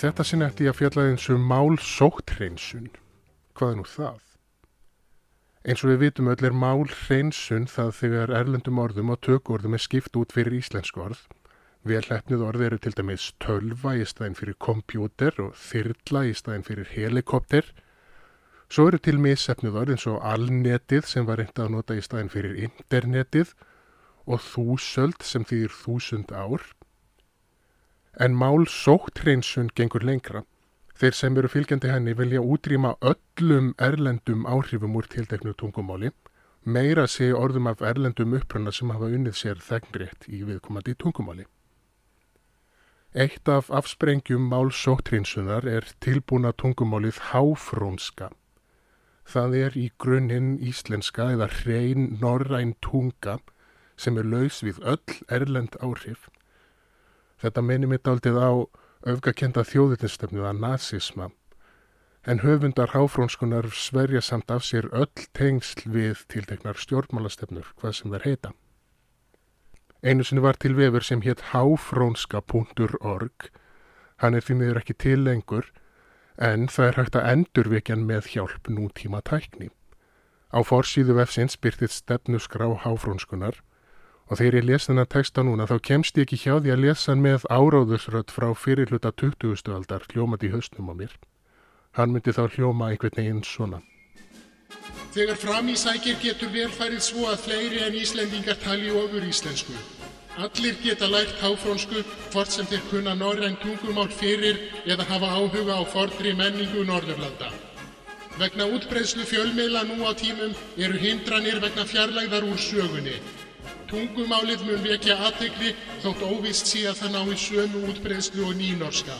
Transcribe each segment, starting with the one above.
þetta sinni ætti ég að fjalla eins um mál sótthreinsun. Hvað er nú það? Eins og við vitum öll er mál hreinsun það þegar erlendum orðum og tökurðum er skipt út fyrir íslensku orð. Velhæfnið orð eru til dæmis tölva í staðin fyrir kompjúter og þyrla í staðin fyrir helikopter. Svo eru til missefnið orð eins og alnetið sem var reyndað að nota í staðin fyrir internetið og þúsöld sem þýðir þúsund ár. En mál sótthreinsun gengur lengra. Þeir sem eru fylgjandi henni vilja útrýma öllum erlendum áhrifum úr tilteknu tungumáli, meira sé orðum af erlendum upprönda sem hafa unnið sér þegnrétt í viðkomandi tungumáli. Eitt af afsprengjum málsóttrinsunar er tilbúna tungumálið háfrónska. Það er í grunninn íslenska eða hrein norræn tunga sem er laus við öll erlend áhrif. Þetta meni mitt aldrei á öfgakenda þjóðutinstöfnu að nazisma, en höfundar háfrónskunar sverja samt af sér öll tengsl við tilteknar stjórnmálastefnur, hvað sem þær heita. Einu sinni var til vefur sem hétt háfrónska.org, hann er því miður ekki til lengur, en það er hægt að endurvekjan með hjálp nútíma tækni. Á forsýðu vefsins byrtið stefnusgrá háfrónskunar Og þegar ég les þennan texta núna þá kemst ég ekki hjá því að lesa hann með áráðusrödd frá fyrirluta 20. aldar hljómað í höstnum á mér. Hann myndi þá hljóma einhvern veginn svona. Þegar fram í sækir getur velfærið svo að fleiri en Íslendingar tali ofur íslensku. Allir geta lært háfrónsku hvort sem þeir kunna norræn tungumál fyrir eða hafa áhuga á fordri menningu Norðurlanda. Vegna útbreyðslu fjölmiðla nú á tímum eru hindranir vegna fjarlægðar úr sögunni. Tungumálið mun vekja aðtegli þótt óvist sé að það ná í sömu útbreyðslu og nýnorska.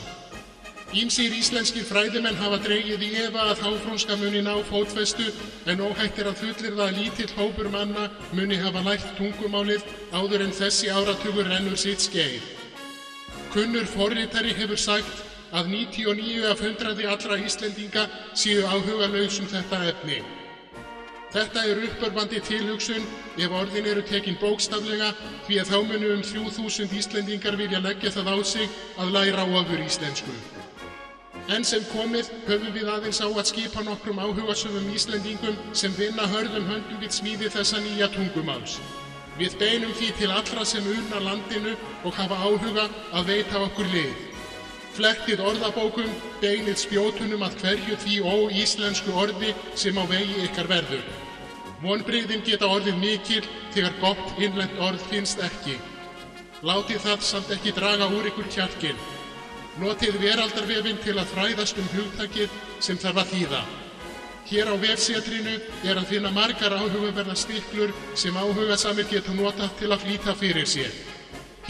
Ímsýr íslenskir fræðimenn hafa dreygið í efa að háfrónska muni ná fótfestu en óhætt er að fullir það að lítill hópur manna muni hafa lært tungumálið áður en þessi áratugur rennur sitt skeið. Kunnur forritari hefur sagt að 99 af 100 allra Íslendinga séu áhuga lausum þetta efni. Þetta er uppörfandi tilhugsun ef orðin eru tekin bókstaflega því að þá munum um 3000 Íslendingar vilja leggja það á sig að læra ofur íslensku. En sem komið höfum við aðeins á að skipa nokkrum áhugasöfum Íslendingum sem vinna hörðum höndum við smíði þessa nýja tungumáls. Við beinum því til allra sem urna landinu og hafa áhuga að veita okkur lið. Flektið orðabókum, beinið spjótunum að hverju því óíslensku orði sem á vegi ykkar verður. Vonbreyðin geta orðið mikil þegar gott innlend orð finnst ekki. Látið það samt ekki draga úr ykkur kjarkinn. Notið veraldarvefinn til að fræðast um hugtakið sem þarf að þýða. Hér á vefsetrinu er að finna margar áhugaverða stiklur sem áhuga samir geta notað til að flýta fyrir sér.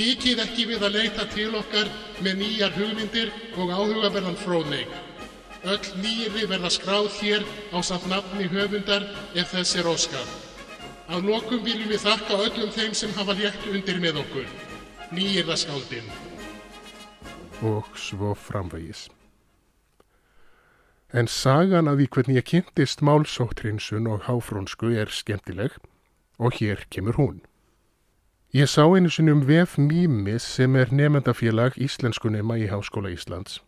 Híkið ekki við að leita til okkar með nýjar hugmyndir og áhugaverðan fróðleik. Öll nýri verða skráð hér á samt nafni höfundar ef þess er óskar. Að lokum viljum við þakka öllum þeim sem hafa létt undir með okkur. Nýjirða skáldinn. Og svo framvegis. En sagan að því hvernig ég kynntist málsóttrinsun og háfrónsku er skemmtileg og hér kemur hún. Ég sá einu sinni um VF Mímis sem er nefndafélag íslenskunema í Háskóla Íslands.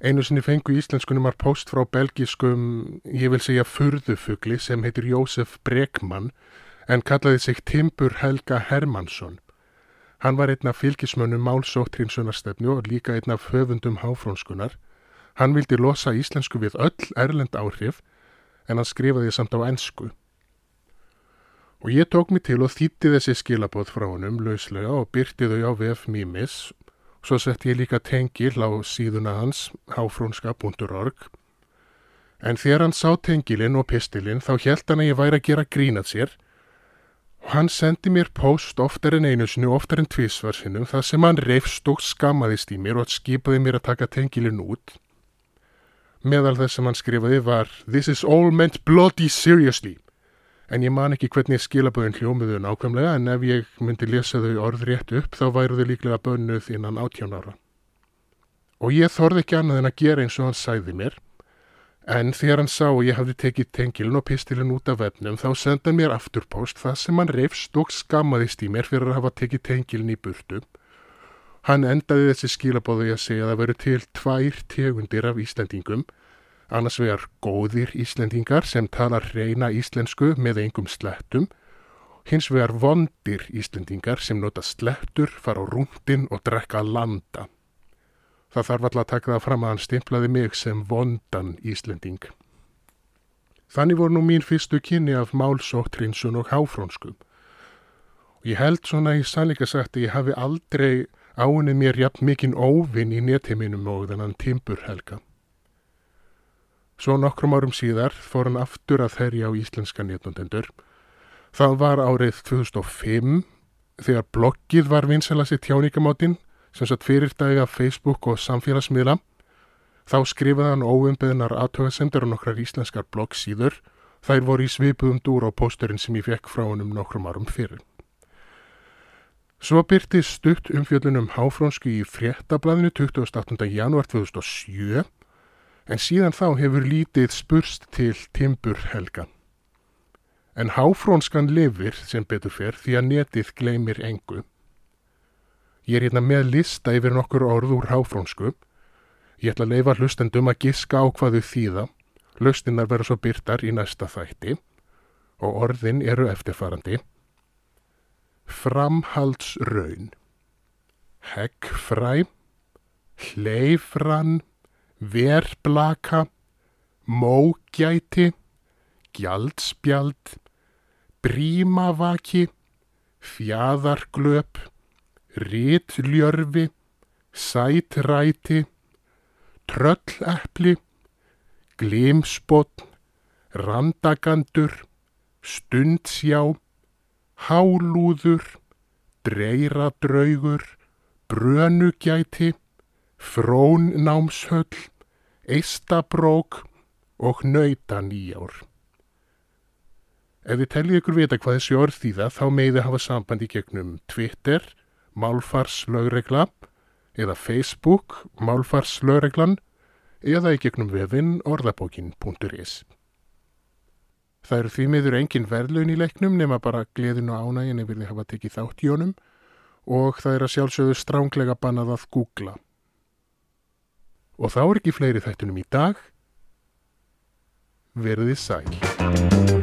Einu sinni fengu íslenskunumar post frá belgiskum, ég vil segja furðufugli sem heitir Jósef Bregmann en kallaði sig Timbur Helga Hermansson. Hann var einn af fylgismönnum málsóttrinsunarstefnu og líka einn af höfundum háfrónskunar. Hann vildi losa íslensku við öll erlend áhrif en hann skrifaði samt á ennsku. Og ég tók mig til og þýtti þessi skilabóð frá honum lauslega og byrti þau á VF Mimis Svo sett ég líka tengil á síðuna hans, háfrónska.org. En þegar hann sá tengilinn og pistilinn þá helt hann að ég væri að gera grínað sér. Og hann sendi mér post oftar en einu sinu, oftar en tvísvarsinnum, það sem hann reyfst og skammaðist í mér og skipaði mér að taka tengilinn út. Meðal þess sem hann skrifaði var This is all meant bloody seriously en ég man ekki hvernig skilaböðin hljómiðu nákvæmlega en ef ég myndi lesa þau orð rétt upp þá væru þau líklega bönnuð innan áttjónara. Og ég þorði ekki annað en að gera eins og hann sæði mér, en þegar hann sá og ég hafði tekið tengilin og pistilin út af vefnum þá senda hann mér afturpost það sem hann reyfst og skammaðist í mér fyrir að hafa tekið tengilin í burtu. Hann endaði þessi skilabóði að segja að það veru til tvær tegundir af Íslendingum, annars vegar góðir Íslendingar sem talar reyna íslensku með engum slettum, hins vegar vondir Íslendingar sem nota slettur, fara á rúndin og drekka landa. Það þarf alltaf að taka það fram að hann stimplaði mig sem vondan Íslending. Þannig voru nú mín fyrstu kynni af málsóttrinsun og háfrónskum. Ég held svona í sannleika sagt að ég hafi aldrei áinnið mér jafn mikinn óvinn í nettheiminum og þennan Timburhelga. Svo nokkrum árum síðar fór hann aftur að þerja á íslenska netnundendur. Það var árið 2005 þegar bloggið var vinsela sitt tjáningamátinn sem satt fyrirdægi af Facebook og samfélagsmiðla. Þá skrifaði hann óumbeðnar aðtöðasendur og nokkrar íslenskar bloggsíður. Þær voru í svipuðum dúr á pósturinn sem ég fekk frá hann um nokkrum árum fyrir. Svo byrti stutt umfjöldunum Háfrónsku í fréttablaðinu 28. janúar 2007 en síðan þá hefur lítið spurst til Timbur Helga. En Háfrónskan lifir sem betur fyrr því að netið gleymir engu. Ég er hérna með lista yfir nokkur orð úr Háfrónsku. Ég ætla að leifa hlustendum að giska á hvaðu þýða. Hlustinnar verður svo byrtar í næsta þætti og orðin eru eftirfarandi framhaldsraun, heggfræ, hleyfran, verblaka, mógæti, gjaldspjald, brímavaki, fjæðarglöp, rítljörfi, sætræti, trölleppli, glimspotn, randagandur, stundsjá, hálúður, dreyradraugur, brönugæti, frónnámshöll, eistabrók og nautanýjár. Ef þið tellið ykkur vita hvað þessi orð þýða þá meði hafa sambandi gegnum Twitter, Málfarslögregla eða Facebook, Málfarslögreglan eða í gegnum vefinn orðabókin.is. Það eru því miður engin verðlaun í leiknum nema bara gleðin og ánægin ef við hafa tekið þátt í honum og það er að sjálfsögðu stránglega bannað að googla. Og þá er ekki fleiri þættunum í dag. Verðið sæl.